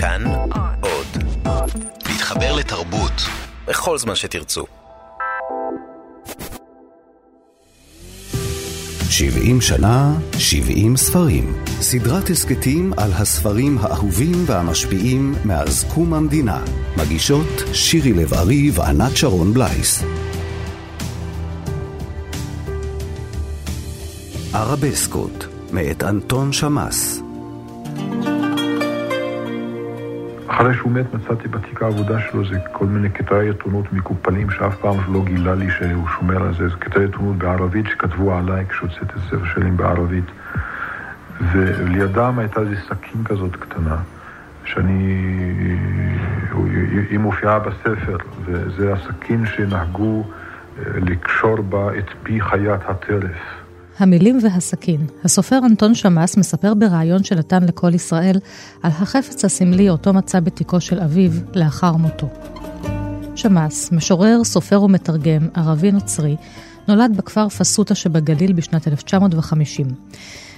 כאן עוד. להתחבר לתרבות בכל זמן שתרצו. 70 שנה, 70 ספרים. סדרת הסכתים על הספרים האהובים והמשפיעים מאז קום המדינה. מגישות שירי לב-ארי וענת שרון בלייס. ערבסקות, מאת אנטון שמאס. אחרי שהוא מת מצאתי בתיק העבודה שלו זה כל מיני קטעי עיתונות מקופלים שאף פעם לא גילה לי שהוא שומר על זה. זה קטעי עיתונות בערבית שכתבו עליי כשהוצאתי את ספר שלי בערבית. ולידם הייתה איזו סכין כזאת קטנה, שאני... היא מופיעה בספר, וזה הסכין שנהגו לקשור בה את פי חיית הטרף. המילים והסכין. הסופר אנטון שמאס מספר בריאיון שנתן לכל ישראל על החפץ הסמלי אותו מצא בתיקו של אביו לאחר מותו. שמאס, משורר, סופר ומתרגם, ערבי נוצרי, נולד בכפר פסוטה שבגליל בשנת 1950.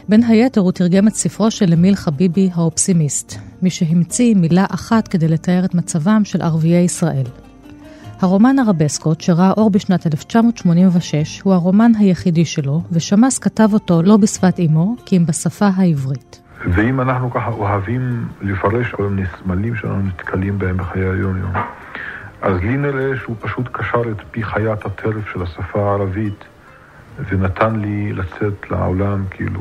בין היתר הוא תרגם את ספרו של אמיל חביבי האופסימיסט, מי שהמציא מילה אחת כדי לתאר את מצבם של ערביי ישראל. הרומן הרבסקות, שראה אור בשנת 1986, הוא הרומן היחידי שלו, ושמאס כתב אותו לא בשפת אמו, כי אם בשפה העברית. ואם אנחנו ככה אוהבים לפרש כל מיני סמלים שאנחנו נתקלים בהם בחיי היום-יום, אז לי נראה שהוא פשוט קשר את פי חיית הטרף של השפה הערבית, ונתן לי לצאת לעולם, כאילו,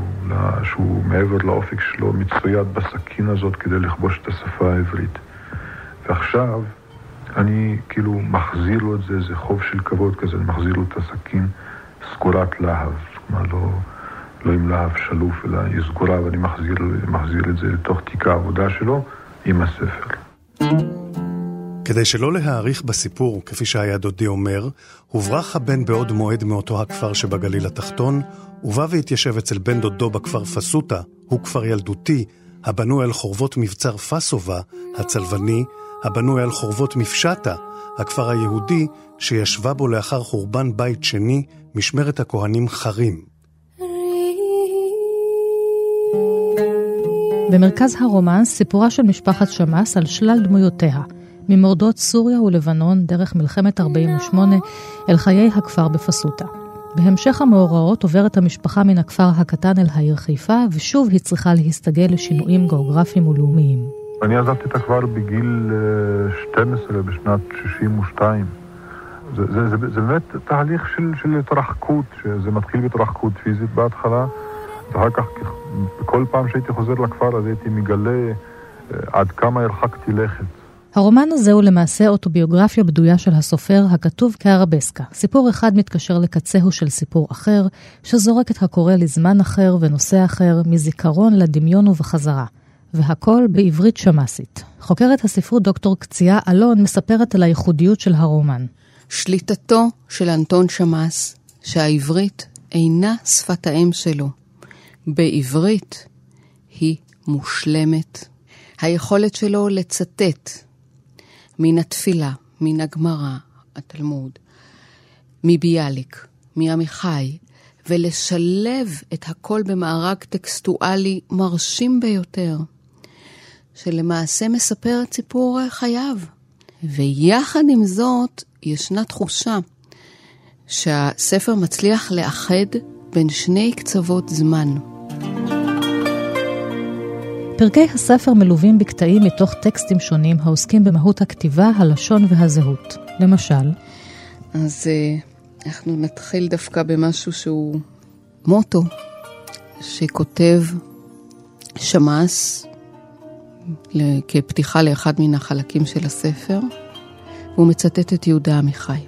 שהוא מעבר לאופק שלו, מצויד בסכין הזאת כדי לכבוש את השפה העברית. ועכשיו, אני כאילו מחזיר לו את זה, זה חוב של כבוד כזה, אני מחזיר לו את הסכין סגורת להב, כלומר לא, לא עם להב שלוף, אלא היא סגורה, ואני מחזיר, מחזיר את זה לתוך תיק העבודה שלו עם הספר. כדי שלא להאריך בסיפור, כפי שהיה דודי אומר, הוברח הבן בעוד מועד מאותו הכפר שבגליל התחתון, ובא והתיישב אצל בן דודו בכפר פסוטה, הוא כפר ילדותי, הבנוי על חורבות מבצר פסובה, הצלבני, הבנוי על חורבות מפשטה, הכפר היהודי שישבה בו לאחר חורבן בית שני, משמרת הכהנים חרים. במרכז הרומן סיפורה של משפחת שמאס על שלל דמויותיה, ממורדות סוריה ולבנון דרך מלחמת 48 אל חיי הכפר בפסוטה. בהמשך המאורעות עוברת המשפחה מן הכפר הקטן אל העיר חיפה, ושוב היא צריכה להסתגל לשינויים גיאוגרפיים ולאומיים. אני עזבתי את הכפר בגיל 12 אה, בשנת 62. זה, זה, זה, זה באמת תהליך של, של התרחקות, שזה מתחיל בהתרחקות פיזית בהתחלה, ואחר כך כל פעם שהייתי חוזר לכפר אז הייתי מגלה אה, עד כמה הרחקתי לכת. הרומן הזה הוא למעשה אוטוביוגרפיה בדויה של הסופר, הכתוב כארבסקה. סיפור אחד מתקשר לקצהו של סיפור אחר, שזורק את הקורא לזמן אחר ונושא אחר, מזיכרון לדמיון ובחזרה. והכל בעברית שמאסית. חוקרת הספרות דוקטור קציעה אלון מספרת על הייחודיות של הרומן. שליטתו של אנטון שמאס, שהעברית אינה שפת האם שלו. בעברית היא מושלמת. היכולת שלו לצטט מן התפילה, מן הגמרא, התלמוד, מביאליק, מעמיחי, ולשלב את הכל במארג טקסטואלי מרשים ביותר. שלמעשה מספר את סיפור חייו. ויחד עם זאת, ישנה תחושה שהספר מצליח לאחד בין שני קצוות זמן. פרקי הספר מלווים בקטעים מתוך טקסטים שונים העוסקים במהות הכתיבה, הלשון והזהות. למשל, אז אה, אנחנו נתחיל דווקא במשהו שהוא מוטו, שכותב שמאס כפתיחה לאחד מן החלקים של הספר, והוא מצטט את יהודה עמיחי.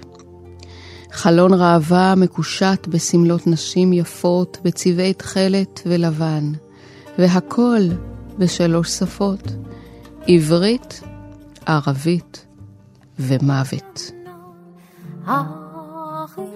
חלון ראווה מקושט בסמלות נשים יפות, בצבעי תכלת ולבן, והכל בשלוש שפות, עברית, ערבית ומוות.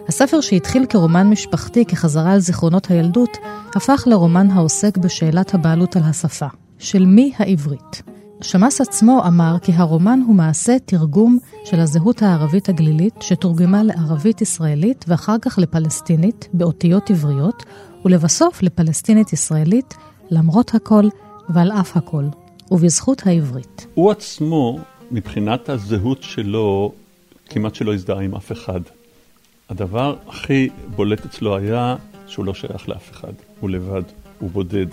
הספר שהתחיל כרומן משפחתי כחזרה על זיכרונות הילדות, הפך לרומן העוסק בשאלת הבעלות על השפה. של מי העברית. שמאס עצמו אמר כי הרומן הוא מעשה תרגום של הזהות הערבית הגלילית שתורגמה לערבית ישראלית ואחר כך לפלסטינית באותיות עבריות ולבסוף לפלסטינית ישראלית למרות הכל ועל אף הכל. ובזכות העברית. הוא עצמו, מבחינת הזהות שלו, כמעט שלא הזדהה עם אף אחד. הדבר הכי בולט אצלו היה שהוא לא שייך לאף אחד, הוא לבד, הוא בודד.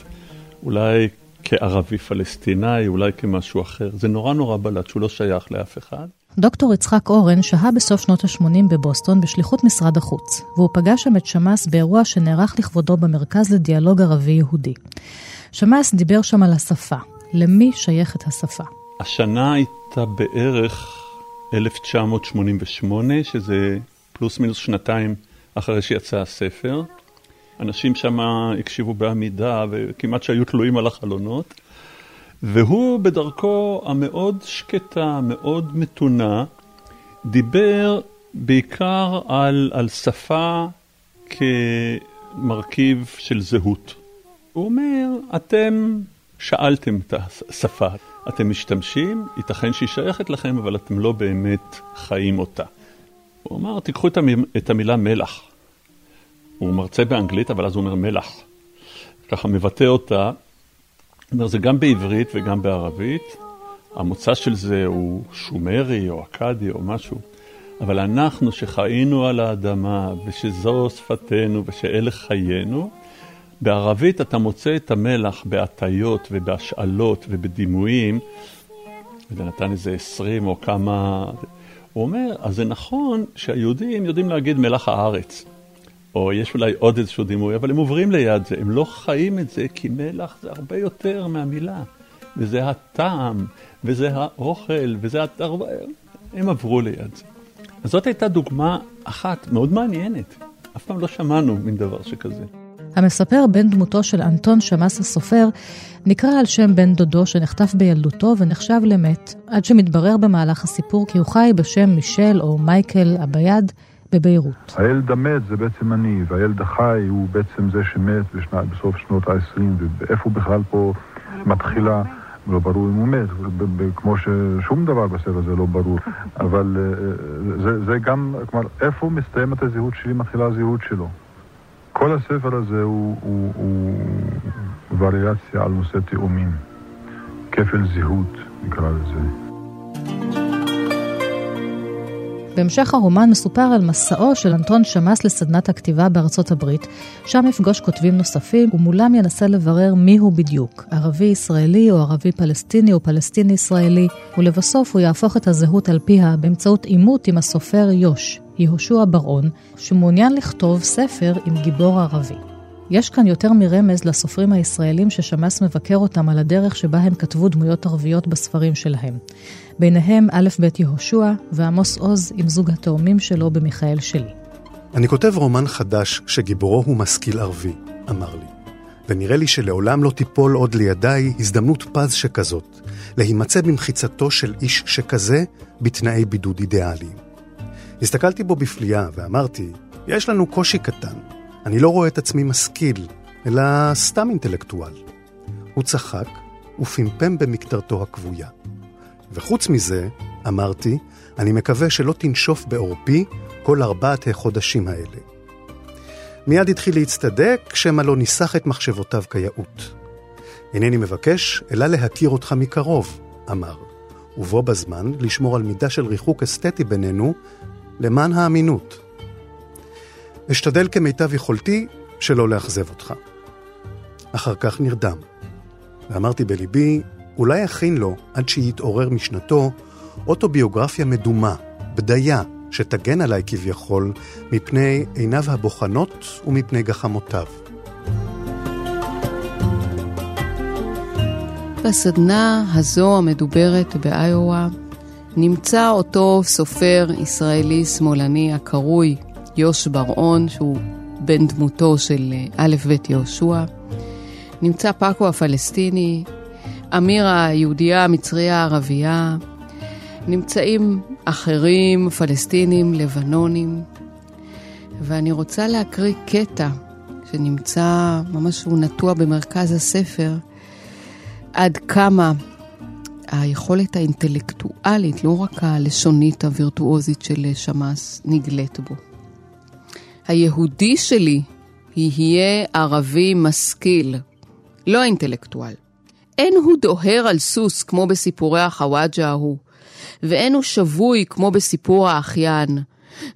אולי כערבי פלסטיני, אולי כמשהו אחר. זה נורא נורא בלט שהוא לא שייך לאף אחד. דוקטור יצחק אורן שהה בסוף שנות ה-80 בבוסטון בשליחות משרד החוץ, והוא פגש שם את שמאס באירוע שנערך לכבודו במרכז לדיאלוג ערבי-יהודי. שמאס דיבר שם על השפה. למי שייכת השפה? השנה הייתה בערך 1988, שזה פלוס מינוס שנתיים אחרי שיצא הספר. אנשים שם הקשיבו בעמידה וכמעט שהיו תלויים על החלונות. והוא בדרכו המאוד שקטה, מאוד מתונה, דיבר בעיקר על, על שפה כמרכיב של זהות. הוא אומר, אתם שאלתם את השפה, אתם משתמשים, ייתכן שהיא שייכת לכם, אבל אתם לא באמת חיים אותה. הוא אמר, תיקחו את המילה מלח. הוא מרצה באנגלית, אבל אז הוא אומר מלח. ככה מבטא אותה. אומר, זה גם בעברית וגם בערבית. המוצא של זה הוא שומרי או אכדי או משהו. אבל אנחנו שחיינו על האדמה, ושזו שפתנו ושאלה חיינו, בערבית אתה מוצא את המלח בהטיות ובהשאלות ובדימויים, וזה נתן איזה עשרים או כמה... הוא אומר, אז זה נכון שהיהודים יודעים להגיד מלח הארץ. או יש אולי עוד איזשהו דימוי, אבל הם עוברים ליד זה, הם לא חיים את זה, כי מלח זה הרבה יותר מהמילה. וזה הטעם, וזה האוכל, וזה התרבות, הם עברו ליד זה. אז זאת הייתה דוגמה אחת מאוד מעניינת. אף פעם לא שמענו מין דבר שכזה. המספר בן דמותו של אנטון שמאס הסופר נקרא על שם בן דודו שנחטף בילדותו ונחשב למת, עד שמתברר במהלך הסיפור כי הוא חי בשם מישל או מייקל אביעד, בביירות. הילד המת זה בעצם אני, והילד החי הוא בעצם זה שמת בשנת, בסוף שנות ה-20, ואיפה בכלל פה מתחילה, לא ברור אם הוא מת, כמו ששום דבר בספר זה לא ברור, אבל אה, אה, זה, זה גם, כלומר, איפה מסתיימת הזהות שלי, מתחילה הזהות שלו. כל הספר הזה הוא, הוא, הוא וריאציה על נושא תאומים, כפל זהות נקרא לזה. בהמשך הרומן מסופר על מסעו של אנטון שמאס לסדנת הכתיבה בארצות הברית, שם יפגוש כותבים נוספים, ומולם ינסה לברר מיהו בדיוק, ערבי ישראלי או ערבי פלסטיני או פלסטיני ישראלי, ולבסוף הוא יהפוך את הזהות על פיה באמצעות עימות עם הסופר יוש, יהושע בר-און, שמעוניין לכתוב ספר עם גיבור ערבי. יש כאן יותר מרמז לסופרים הישראלים ששמאס מבקר אותם על הדרך שבה הם כתבו דמויות ערביות בספרים שלהם. ביניהם א' ב' יהושע ועמוס עוז עם זוג התאומים שלו במיכאל שלי. אני כותב רומן חדש שגיבורו הוא משכיל ערבי, אמר לי. ונראה לי שלעולם לא תיפול עוד לידיי הזדמנות פז שכזאת, להימצא במחיצתו של איש שכזה בתנאי בידוד אידיאליים. הסתכלתי בו בפליאה ואמרתי, יש לנו קושי קטן. אני לא רואה את עצמי משכיל, אלא סתם אינטלקטואל. הוא צחק ופמפם במקטרתו הכבויה. וחוץ מזה, אמרתי, אני מקווה שלא תנשוף בעורפי כל ארבעת החודשים האלה. מיד התחיל להצטדק, שמא לא ניסח את מחשבותיו כיאות. אינני מבקש, אלא להכיר אותך מקרוב, אמר, ובו בזמן לשמור על מידה של ריחוק אסתטי בינינו, למען האמינות. אשתדל כמיטב יכולתי שלא לאכזב אותך. אחר כך נרדם, ואמרתי בליבי, אולי אכין לו, עד שיתעורר משנתו, אוטוביוגרפיה מדומה, בדיה, שתגן עליי כביכול, מפני עיניו הבוחנות ומפני גחמותיו. בסדנה הזו המדוברת באיואה נמצא אותו סופר ישראלי שמאלני הקרוי יוש בר-און, שהוא בן דמותו של א' ב' יהושע. נמצא פאקו הפלסטיני, אמיר היהודייה, המצריה הערבייה, נמצאים אחרים, פלסטינים, לבנונים, ואני רוצה להקריא קטע שנמצא, ממש הוא נטוע במרכז הספר, עד כמה היכולת האינטלקטואלית, לא רק הלשונית הווירטואוזית של שמאס, נגלית בו. היהודי שלי יהיה ערבי משכיל, לא אינטלקטואל. אין הוא דוהר על סוס כמו בסיפורי החוואג'ה ההוא, ואין הוא שבוי כמו בסיפור האחיין,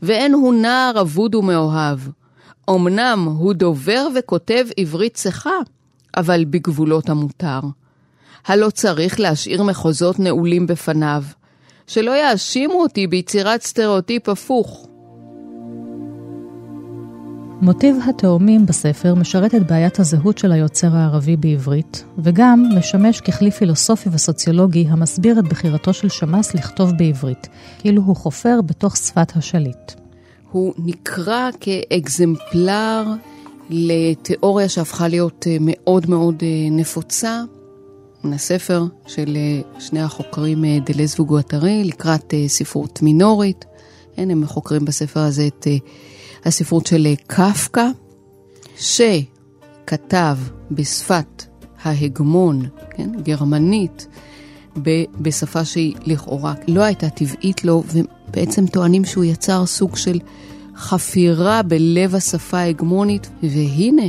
ואין הוא נער אבוד ומאוהב. אמנם הוא דובר וכותב עברית צחה, אבל בגבולות המותר. הלא צריך להשאיר מחוזות נעולים בפניו, שלא יאשימו אותי ביצירת סטריאוטיפ הפוך. מוטיב התאומים בספר משרת את בעיית הזהות של היוצר הערבי בעברית, וגם משמש ככלי פילוסופי וסוציולוגי המסביר את בחירתו של שמאס לכתוב בעברית, כאילו הוא חופר בתוך שפת השליט. הוא נקרא כאקזמפלר לתיאוריה שהפכה להיות אה, מאוד מאוד אה, נפוצה, הספר של אה, שני החוקרים דלז וגואטרי לקראת ספרות מינורית. הם חוקרים בספר הזה את הספרות של קפקא, שכתב בשפת ההגמון, כן, גרמנית, בשפה שהיא לכאורה לא הייתה טבעית לו, ובעצם טוענים שהוא יצר סוג של חפירה בלב השפה ההגמונית, והנה,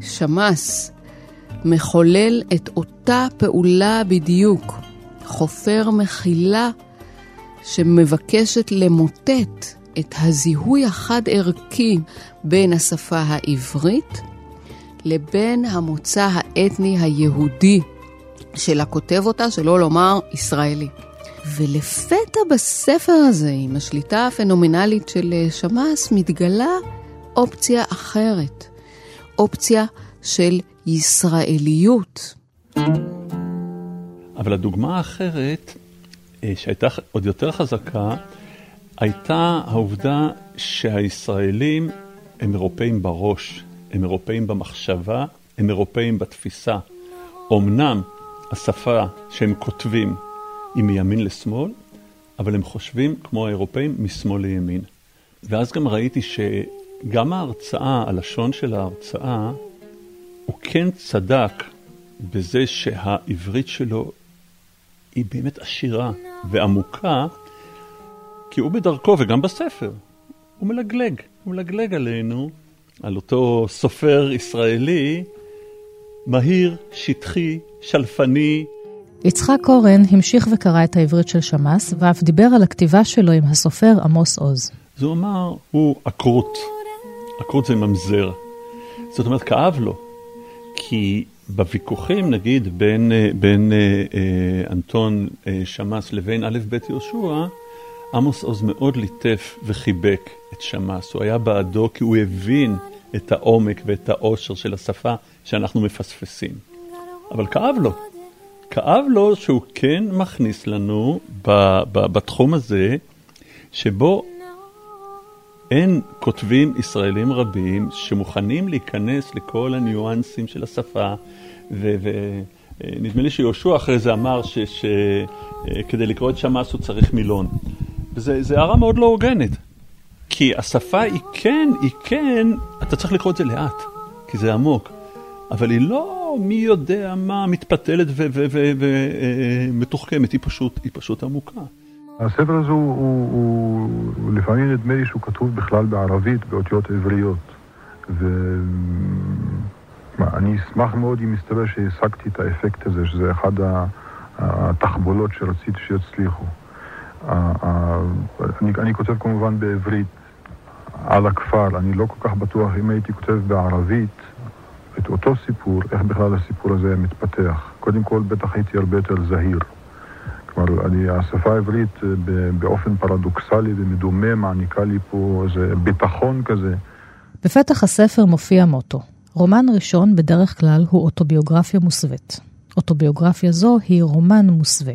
שמאס מחולל את אותה פעולה בדיוק, חופר מחילה שמבקשת למוטט את הזיהוי החד-ערכי בין השפה העברית לבין המוצא האתני היהודי של הכותב אותה, שלא לומר ישראלי. ולפתע בספר הזה, עם השליטה הפנומנלית של אה, שמאס, מתגלה אופציה אחרת, אופציה של ישראליות. אבל הדוגמה האחרת, אה, שהייתה עוד יותר חזקה, הייתה העובדה שהישראלים הם אירופאים בראש, הם אירופאים במחשבה, הם אירופאים בתפיסה. אמנם השפה שהם כותבים היא מימין לשמאל, אבל הם חושבים כמו האירופאים משמאל לימין. ואז גם ראיתי שגם ההרצאה, הלשון של ההרצאה, הוא כן צדק בזה שהעברית שלו היא באמת עשירה ועמוקה, כי הוא בדרכו, וגם בספר, הוא מלגלג, הוא מלגלג עלינו, על אותו סופר ישראלי, מהיר, שטחי, שלפני. יצחק קורן המשיך וקרא את העברית של שמאס, ואף דיבר על הכתיבה שלו עם הסופר עמוס עוז. אז הוא אמר, הוא עקרות. עקרות זה ממזר. זאת אומרת, כאב לו. כי בוויכוחים, נגיד, בין, אה, בין אה, אה, אנטון אה, שמאס לבין א' ב' יהושע, עמוס עוז מאוד ליטף וחיבק את שמאס. הוא היה בעדו כי הוא הבין את העומק ואת העושר של השפה שאנחנו מפספסים. אבל כאב לו. כאב לו שהוא כן מכניס לנו ב, ב, בתחום הזה, שבו אין כותבים ישראלים רבים שמוכנים להיכנס לכל הניואנסים של השפה, ונדמה לי שיהושע אחרי זה אמר שכדי לקרוא את שמאס הוא צריך מילון. וזו הערה מאוד לא הוגנת. כי השפה היא כן, היא כן, אתה צריך לקרוא את זה לאט, כי זה עמוק. אבל היא לא מי יודע מה מתפתלת ומתוחכמת, היא פשוט, היא פשוט עמוקה. הספר הזה הוא, הוא, הוא, הוא לפעמים נדמה לי שהוא כתוב בכלל בערבית, באותיות עבריות. ואני אשמח מאוד אם יסתבר שהשגתי את האפקט הזה, שזה אחד התחבולות שרציתי שיצליחו. אני, אני כותב כמובן בעברית על הכפר, אני לא כל כך בטוח אם הייתי כותב בערבית את אותו סיפור, איך בכלל הסיפור הזה מתפתח. קודם כל, בטח הייתי הרבה יותר זהיר. כלומר, אני, השפה העברית אה, באופן פרדוקסלי ומדומה מעניקה לי פה איזה ביטחון כזה. בפתח הספר מופיע מוטו. רומן ראשון בדרך כלל הוא אוטוביוגרפיה מוסווית. אוטוביוגרפיה זו היא רומן מוסווה.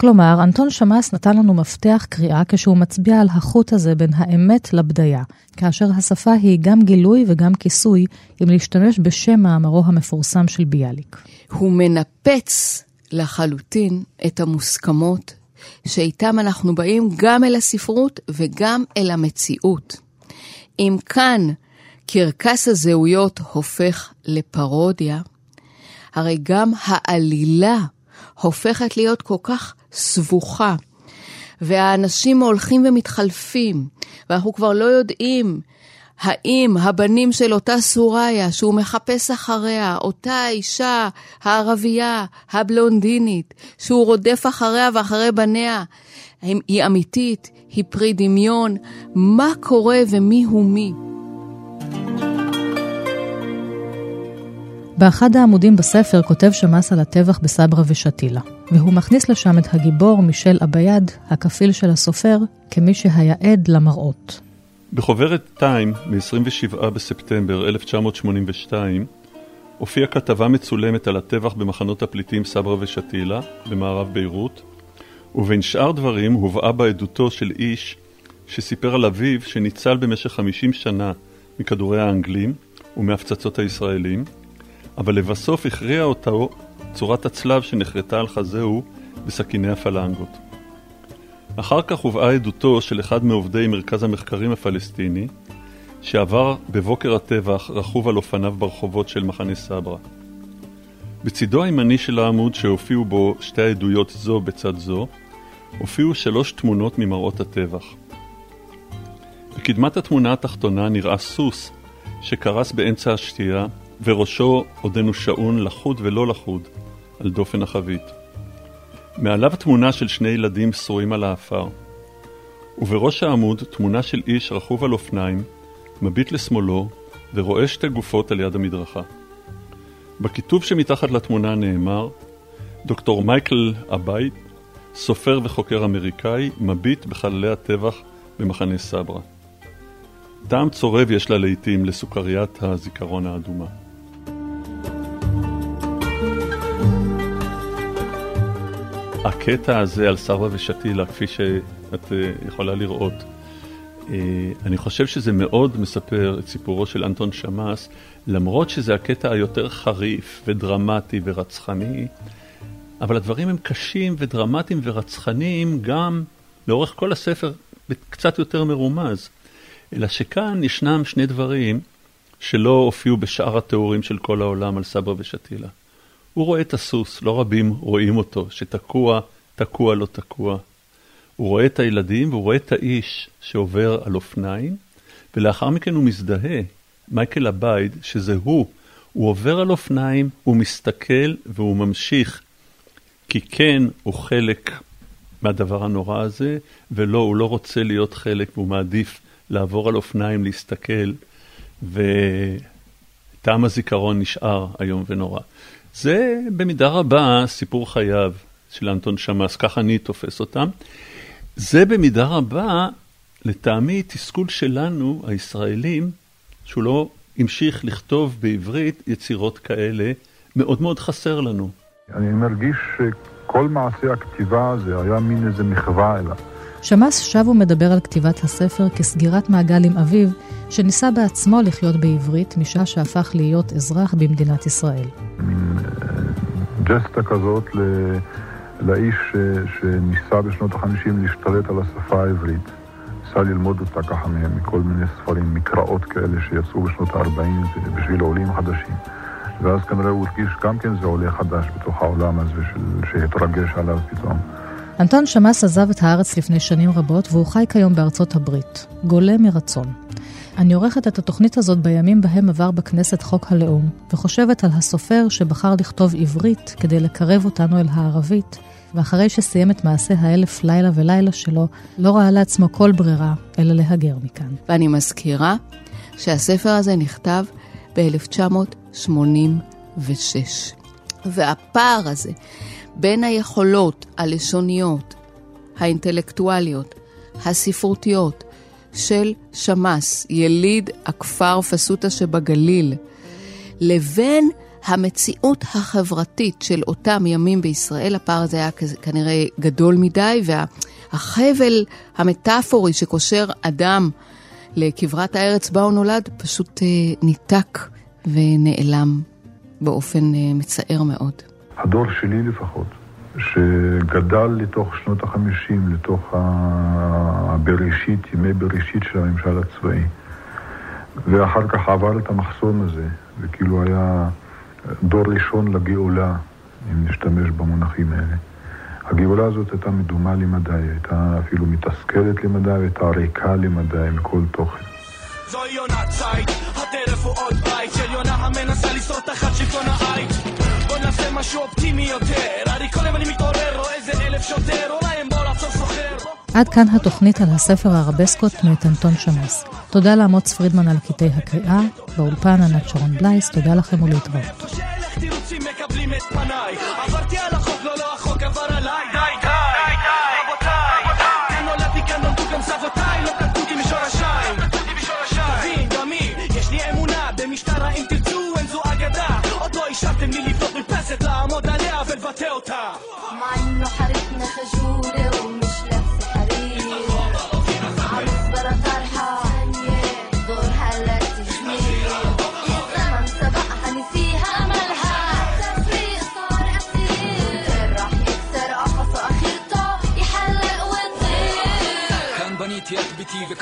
כלומר, אנטון שמאס נתן לנו מפתח קריאה כשהוא מצביע על החוט הזה בין האמת לבדיה, כאשר השפה היא גם גילוי וגם כיסוי, אם להשתמש בשם מאמרו המפורסם של ביאליק. הוא מנפץ לחלוטין את המוסכמות שאיתם אנחנו באים גם אל הספרות וגם אל המציאות. אם כאן קרקס הזהויות הופך לפרודיה, הרי גם העלילה הופכת להיות כל כך סבוכה, והאנשים הולכים ומתחלפים, ואנחנו כבר לא יודעים האם הבנים של אותה סוריה שהוא מחפש אחריה, אותה אישה הערבייה, הבלונדינית, שהוא רודף אחריה ואחרי בניה, היא אמיתית, היא פרי דמיון, מה קורה ומי הוא מי? באחד העמודים בספר כותב שמאס על הטבח בסברה ושתילה, והוא מכניס לשם את הגיבור מישל אביעד, הכפיל של הסופר, כמי שהיה עד למראות. בחוברת טיים מ-27 בספטמבר 1982 הופיעה כתבה מצולמת על הטבח במחנות הפליטים סברה ושתילה במערב ביירות, ובין שאר דברים הובאה בעדותו של איש שסיפר על אביו שניצל במשך 50 שנה מכדורי האנגלים ומהפצצות הישראלים, אבל לבסוף הכריע אותו צורת הצלב שנחרטה על חזהו בסכיני הפלנגות. אחר כך הובאה עדותו של אחד מעובדי מרכז המחקרים הפלסטיני, שעבר בבוקר הטבח רכוב על אופניו ברחובות של מחנה סברה. בצידו הימני של העמוד שהופיעו בו שתי העדויות זו בצד זו, הופיעו שלוש תמונות ממראות הטבח. בקדמת התמונה התחתונה נראה סוס שקרס באמצע השתייה וראשו עודנו שעון לחוד ולא לחוד על דופן החבית. מעליו תמונה של שני ילדים שרועים על האפר, ובראש העמוד תמונה של איש רכוב על אופניים, מביט לשמאלו ורואה שתי גופות על יד המדרכה. בכיתוב שמתחת לתמונה נאמר דוקטור מייקל אבייט, סופר וחוקר אמריקאי, מביט בחללי הטבח במחנה סברה. טעם צורב יש לה לעיתים לסוכריית הזיכרון האדומה. הקטע הזה על סבא ושתילה, כפי שאת אה, יכולה לראות, אה, אני חושב שזה מאוד מספר את סיפורו של אנטון שמאס, למרות שזה הקטע היותר חריף ודרמטי ורצחני, אבל הדברים הם קשים ודרמטיים ורצחניים גם לאורך כל הספר קצת יותר מרומז. אלא שכאן ישנם שני דברים שלא הופיעו בשאר התיאורים של כל העולם על סבא ושתילה. הוא רואה את הסוס, לא רבים רואים אותו, שתקוע, תקוע, לא תקוע. הוא רואה את הילדים והוא רואה את האיש שעובר על אופניים, ולאחר מכן הוא מזדהה, מייקל הבייד, שזה הוא. הוא עובר על אופניים, הוא מסתכל והוא ממשיך. כי כן, הוא חלק מהדבר הנורא הזה, ולא, הוא לא רוצה להיות חלק, והוא מעדיף לעבור על אופניים, להסתכל, וטעם הזיכרון נשאר איום ונורא. זה במידה רבה סיפור חייו של אנטון שמאס, כך אני תופס אותם. זה במידה רבה, לטעמי, תסכול שלנו, הישראלים, שהוא לא המשיך לכתוב בעברית יצירות כאלה, מאוד מאוד חסר לנו. אני מרגיש שכל מעשה הכתיבה הזה היה מין איזה מחווה אליו. שמאס שב ומדבר על כתיבת הספר כסגירת מעגל עם אביו, שניסה בעצמו לחיות בעברית משעה שהפך להיות אזרח במדינת ישראל. ג'סטה כזאת ל... לאיש ש... שניסה בשנות החמישים להשתלט על השפה העברית. ניסה ללמוד אותה ככה מכל מיני ספרים, מקראות כאלה שיצאו בשנות ה-40 בשביל עולים חדשים. ואז כנראה הוא הרגיש גם כן זה עולה חדש בתוך העולם הזה של... שהתרגש עליו פתאום. אנטון שמאס עזב את הארץ לפני שנים רבות והוא חי כיום בארצות הברית, גולה מרצון. אני עורכת את התוכנית הזאת בימים בהם עבר בכנסת חוק הלאום, וחושבת על הסופר שבחר לכתוב עברית כדי לקרב אותנו אל הערבית, ואחרי שסיים את מעשה האלף לילה ולילה שלו, לא ראה לעצמו כל ברירה אלא להגר מכאן. ואני מזכירה שהספר הזה נכתב ב-1986. והפער הזה בין היכולות הלשוניות, האינטלקטואליות, הספרותיות של שמאס, יליד הכפר פסוטה שבגליל, לבין המציאות החברתית של אותם ימים בישראל, הפער הזה היה כנראה גדול מדי, והחבל המטאפורי שקושר אדם לכברת הארץ בה הוא נולד, פשוט אה, ניתק ונעלם באופן אה, מצער מאוד. הדור שלי לפחות, שגדל לתוך שנות החמישים, לתוך הבראשית, ימי בראשית של הממשל הצבאי, ואחר כך עבר את המחסום הזה, וכאילו היה דור ראשון לגאולה, אם נשתמש במונחים האלה. הגאולה הזאת הייתה מדומה למדי, הייתה אפילו מתסכלת למדי, הייתה ריקה למדי מכל תוכן. זוהי עונת ציד, הטרף הוא עוד בית של יונה המנסה לשרוד תחת שלטון העית בוא נעשה משהו אופטימי יותר, עד כאן התוכנית על הספר הרבסקות מאת אנטון שמאס. תודה לאמוץ פרידמן על קטעי הקריאה, באולפן ענת שרון בלייס, תודה לכם ולהתראות. עברתי על החוק, לא לא החוק עבר עליי, די די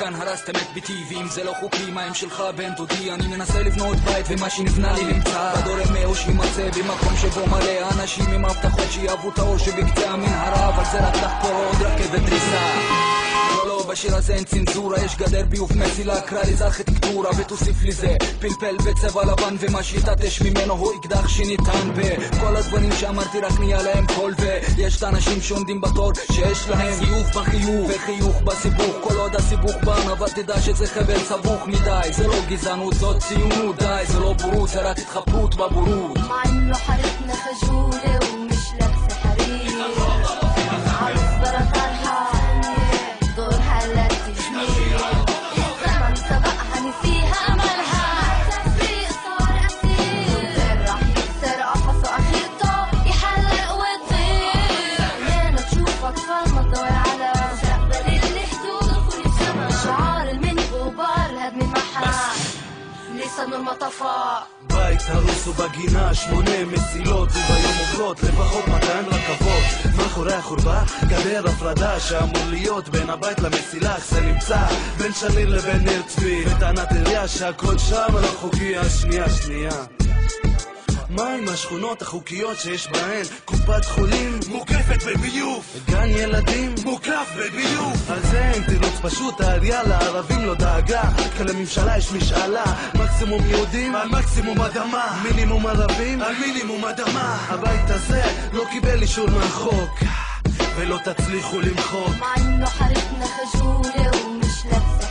וכאן הרסתם את ביתי ואם זה לא חוקי מה הם שלך? בן דודי אני מנסה לבנות בית ומה שנבנה לי נמצא. בדור אמהו שימצא במקום שבו מלא אנשים עם הבטחות שיאהבו את האור שבקצה המנהרה אבל זה רק לחפור עוד רכבת דריסה בשיר הזה אין צנזורה, יש גדר ביוב מצילה, קרא לזה ארכיטקטורה ותוסיף לי זה פלפל בצבע לבן ומה שיתעטש ממנו הוא אקדח שניתן בכל הזמנים שאמרתי רק נהיה להם קול ויש את האנשים שעומדים בתור שיש להם חיוך בחיוך וחיוך בסיבוך. כל עוד הסיבוך בן אבל תדע שזה חבל סבוך מדי. זה לא גזענות זאת ציונות די. זה לא בורות זה רק התחפרות בבורות. מה אם לא חריף נחשו המטפה בית הרוס ובגינה שמונה מסילות וביום עוברות לפחות 200 רכבות. מאחורי החורבה גדר הפרדה שאמור להיות בין הבית למסילה. אך זה נמצא בין שניר לבין ניר צבי וטענת עירייה שהכל שם לא חוקי השנייה. שנייה מה עם השכונות החוקיות שיש בהן. קופת חולים מוקפת בביוב. גן ילדים מוקף בביוב. על זה אין תירוץ פשוט העלייה לערבים לא דאגה. כי לממשלה יש משאלה. מקסימום יהודים על מקסימום אדמה. מינימום ערבים על מינימום אדמה. הבית הזה לא קיבל אישור מהחוק ולא תצליחו למחוק. מה אם לא חריף נחשו לאום משלצה